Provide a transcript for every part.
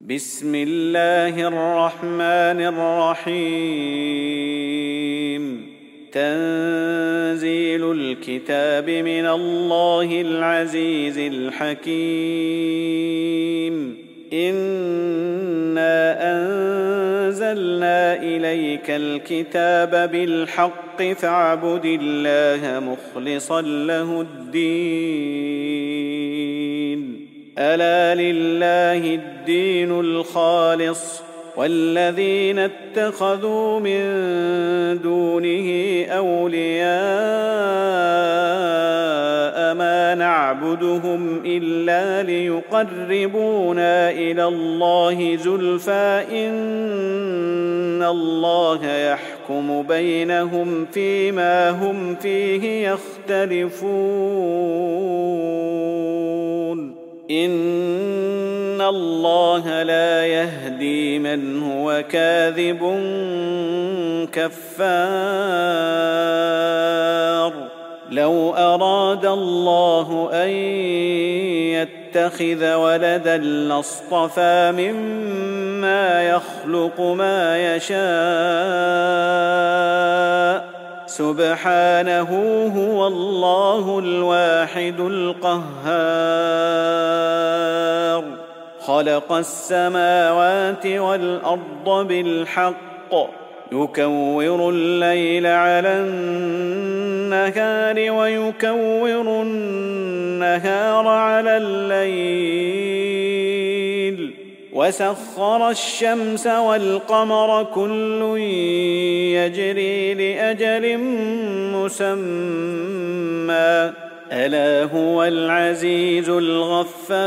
بسم الله الرحمن الرحيم. تنزيل الكتاب من الله العزيز الحكيم. إنا أنزلنا إليك الكتاب بالحق فاعبد الله مخلصا له الدين. ألا لله الدين الخالص والذين اتخذوا من دونه أولياء ما نعبدهم إلا ليقربونا إلى الله زلفى إن الله يحكم بينهم فيما هم فيه يختلفون ان الله لا يهدي من هو كاذب كفار. لو اراد الله ان يتخذ ولدا لاصطفى مما يخلق ما يشاء. سبحانه هو الله الواحد القهار. خلق السماوات والأرض بالحق. يكور الليل على النهار ويكور النهار على الليل. وسخر الشمس والقمر كل يجري لأجل مسمى. ألا هو العزيز الغفار.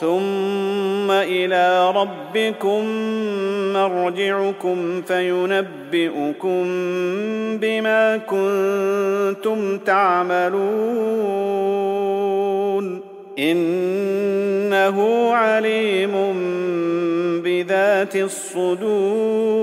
ثم إلى ربكم مرجعكم فينبئكم بما كنتم تعملون. إنه عليم بذات الصدور.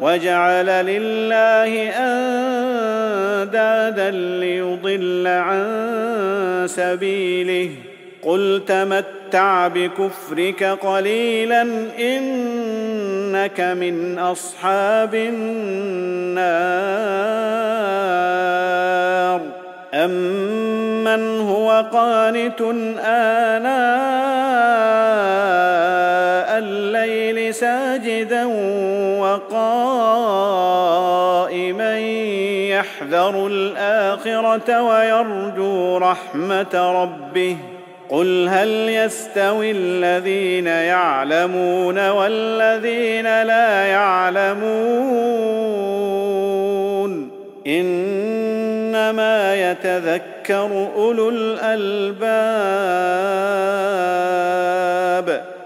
وجعل لله أندادا ليضل عن سبيله. قل تمتع بكفرك قليلا إنك من أصحاب النار. امن هو قانت آناء الليل ساجدا وقائما يحذر الآخرة ويرجو رحمة ربه. قل هل يستوي الذين يعلمون والذين لا يعلمون؟ إنما يتذكر أولو الألباب.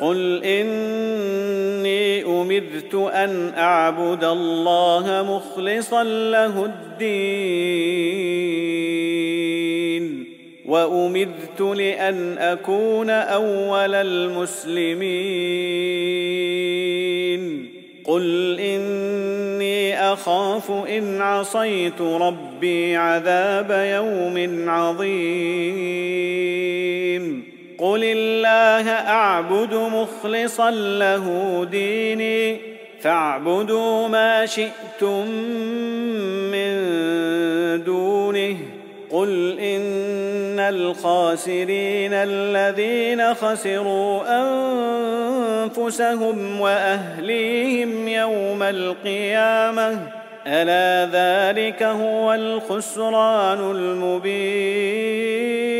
قل اني امرت ان اعبد الله مخلصا له الدين وامرت لأن اكون اول المسلمين قل اني اخاف ان عصيت ربي عذاب يوم عظيم قل الله اعبد مخلصا له ديني فاعبدوا ما شئتم من دونه قل ان الخاسرين الذين خسروا انفسهم واهليهم يوم القيامه الا ذلك هو الخسران المبين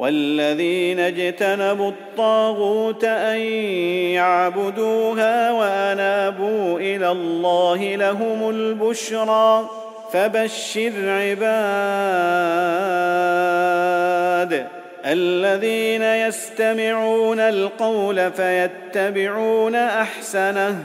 والذين اجتنبوا الطاغوت ان يعبدوها وانابوا إلى الله لهم البشرى فبشر عباد الذين يستمعون القول فيتبعون احسنه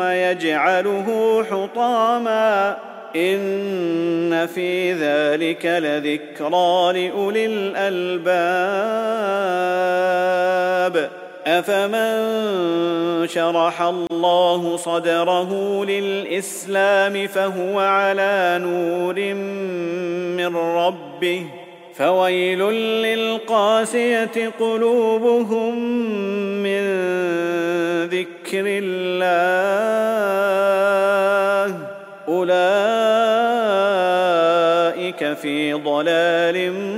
يجعله حطاما إن في ذلك لذكرى لأولي الألباب. أفمن شرح الله صدره للإسلام فهو على نور من ربه. فويل للقاسية قلوبهم من ذكر الله. أولئك في ضلال مبين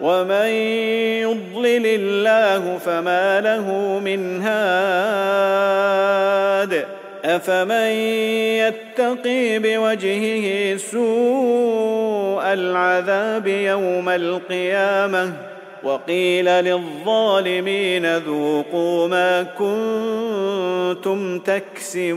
ومن يضلل الله فما له من هاد افمن يتقي بوجهه سوء العذاب يوم القيامه وقيل للظالمين ذوقوا ما كنتم تكسبون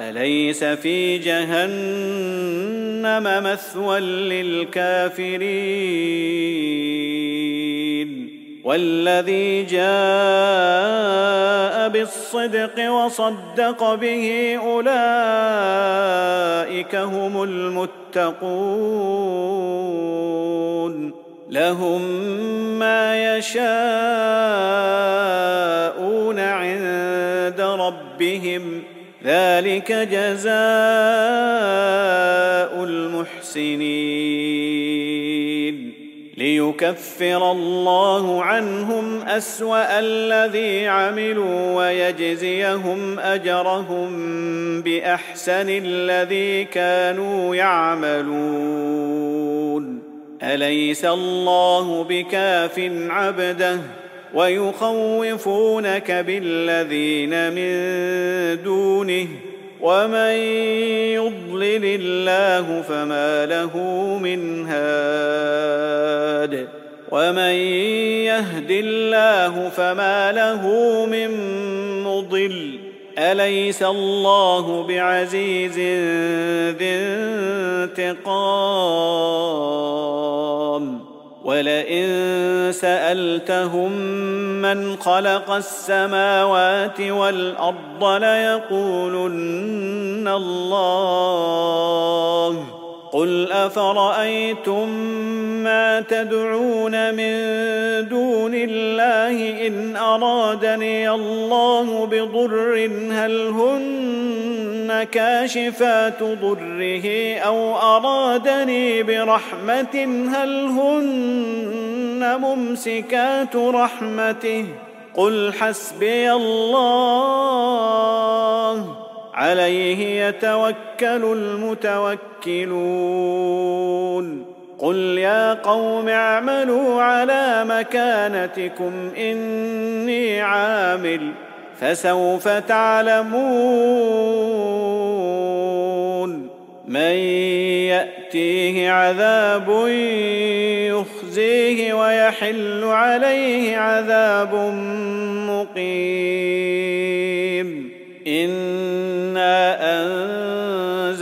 أليس في جهنم مثوى للكافرين؟ والذي جاء بالصدق وصدق به أولئك هم المتقون. لهم ما يشاءون ذلك جزاء المحسنين. ليكفر الله عنهم أسوأ الذي عملوا ويجزيهم أجرهم بأحسن الذي كانوا يعملون. أليس الله بكاف عبده؟ ويخوفونك بالذين من دونه ومن يضلل الله فما له من هاد ومن يهد الله فما له من مضل أليس الله بعزيز ذي انتقام ولئن سألتهم من خلق السماوات والأرض ليقولن الله. قل افرايتم ما تدعون من دون الله ان ارادني الله بضر هل هن كاشفات ضره أو ارادني برحمه هل هن ممسكات رحمته قل حسبي الله عليه يتوكل المتوكلون. قل يا قوم اعملوا على مكانتكم إني عامل فسوف تعلمون. من يأتيه عذاب يخزيه ويحل عليه عذاب مقيم. أنا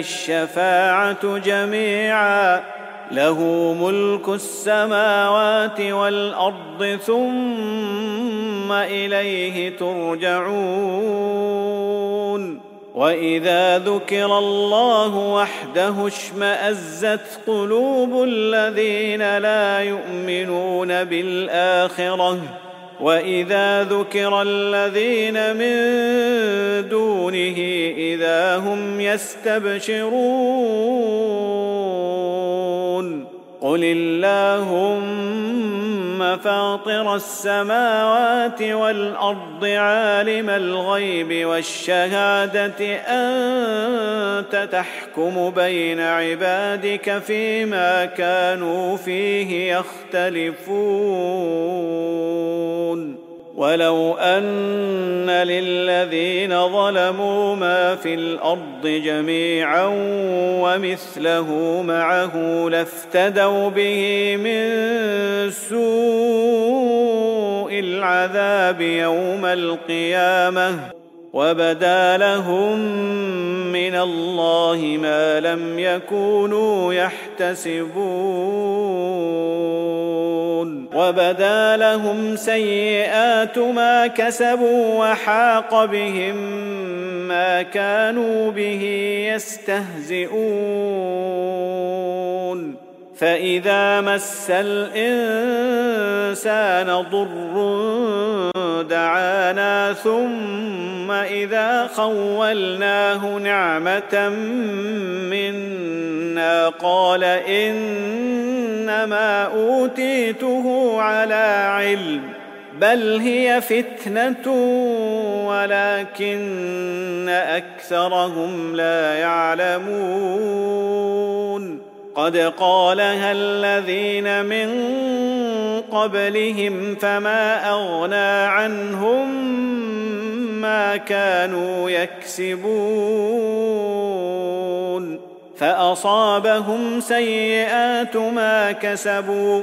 الشفاعة جميعا. له ملك السماوات والأرض ثم إليه ترجعون. وإذا ذكر الله وحده اشمأزت قلوب الذين لا يؤمنون بالآخرة. واذا ذكر الذين من دونه اذا هم يستبشرون قل اللهم فاطر السماوات والأرض عالم الغيب والشهادة أنت تحكم بين عبادك فيما كانوا فيه يختلفون. ولو ان للذين ظلموا ما في الأرض جميعا ومثله معه لافتدوا به من سوء العذاب يوم القيامه وبدا لهم من الله ما لم يكونوا يحتسبون وبدا لهم سيئات ما كسبوا وحاق بهم ما كانوا به يستهزئون فاذا مس الانسان ضر دعانا ثم إذا خولناه نعمة منا قال إنما أوتيته على علم بل هي فتنة ولكن أكثرهم لا يعلمون قد قالها الذين من قبلهم فما أغنى عنهم ما كانوا يكسبون فأصابهم سيئات ما كسبوا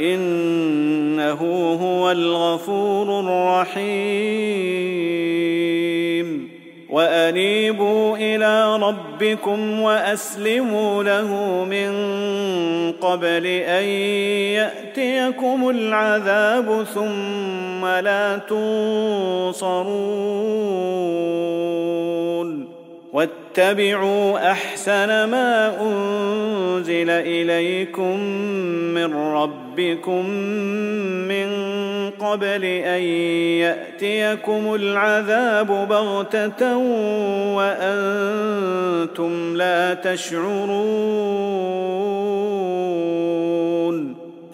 إنه هو الغفور الرحيم. وأنيبوا إلى ربكم وأسلموا له من قبل أن يأتيكم العذاب ثم لا تنصرون. واتبعوا أحسن ما أنزل إليكم من ربكم من قبل أن يأتيكم العذاب بغتة وأنتم لا تشعرون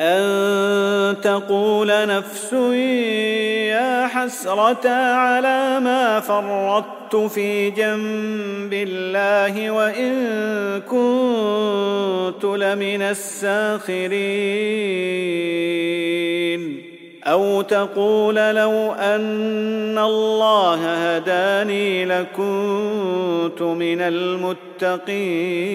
أن تقول نفس يا حسرة على ما فرطت في جنب الله وإن كنت لمن الساخرين. أو تقول لو أن الله هداني لكنت من المتقين.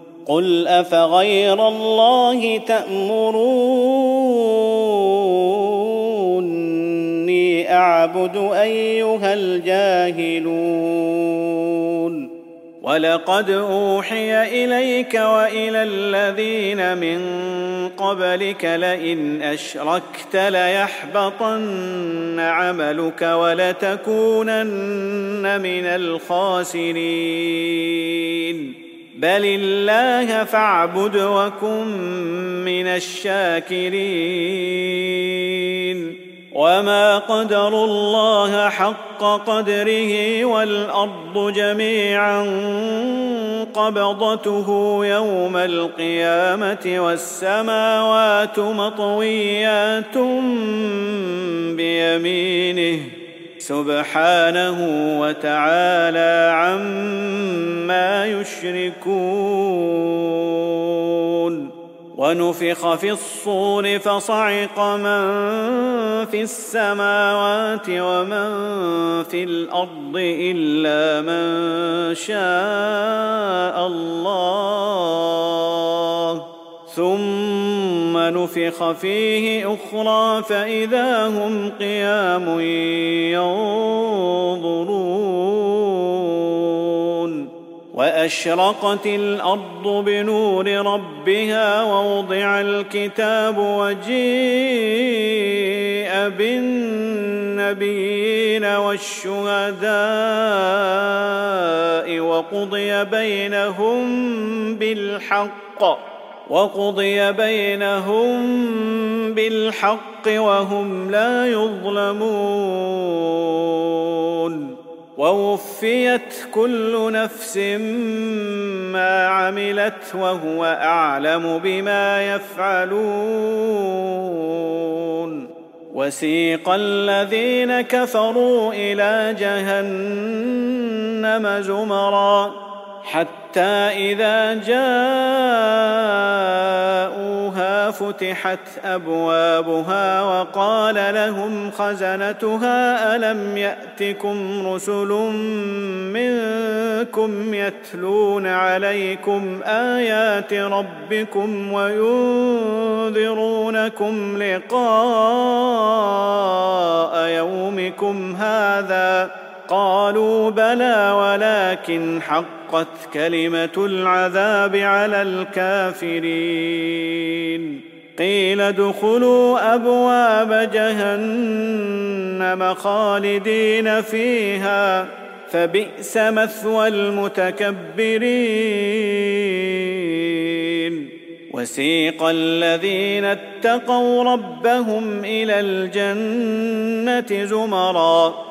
قل افغير الله تامروني اعبد ايها الجاهلون ولقد اوحي اليك والى الذين من قبلك لئن اشركت ليحبطن عملك ولتكونن من الخاسرين بل الله فاعبد وكن من الشاكرين وما قدروا الله حق قدره والارض جميعا قبضته يوم القيامه والسماوات مطويات بيمينه سبحانه وتعالى عما يشركون ونفخ في الصور فصعق من في السماوات ومن في الأرض إلا من شاء الله ثم نفخ فيه أخرى فإذا هم قيام ينظرون وأشرقت الأرض بنور ربها ووضع الكتاب وجيء بالنبيين والشهداء وقضي بينهم بالحق وقضي بينهم بالحق وهم لا يظلمون. ووفيت كل نفس ما عملت وهو أعلم بما يفعلون. وسيق الذين كفروا إلى جهنم زمرا. حتى إذا جاءوها فتحت أبوابها وقال لهم خزنتها ألم يأتكم رسل منكم يتلون عليكم آيات ربكم وينذرونكم لقاء يومكم هذا؟ قالوا بلى ولكن حقت كلمة العذاب على الكافرين. قيل ادخلوا أبواب جهنم خالدين فيها فبئس مثوى المتكبرين. وسيق الذين اتقوا ربهم إلى الجنة زمرًا.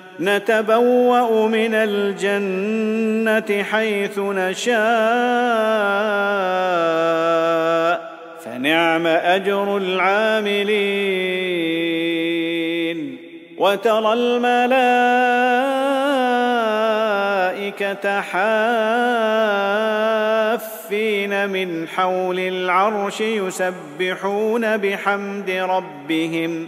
نتبوأ من الجنة حيث نشاء فنعم أجر العاملين. وترى الملائكة حافين من حول العرش يسبحون بحمد ربهم.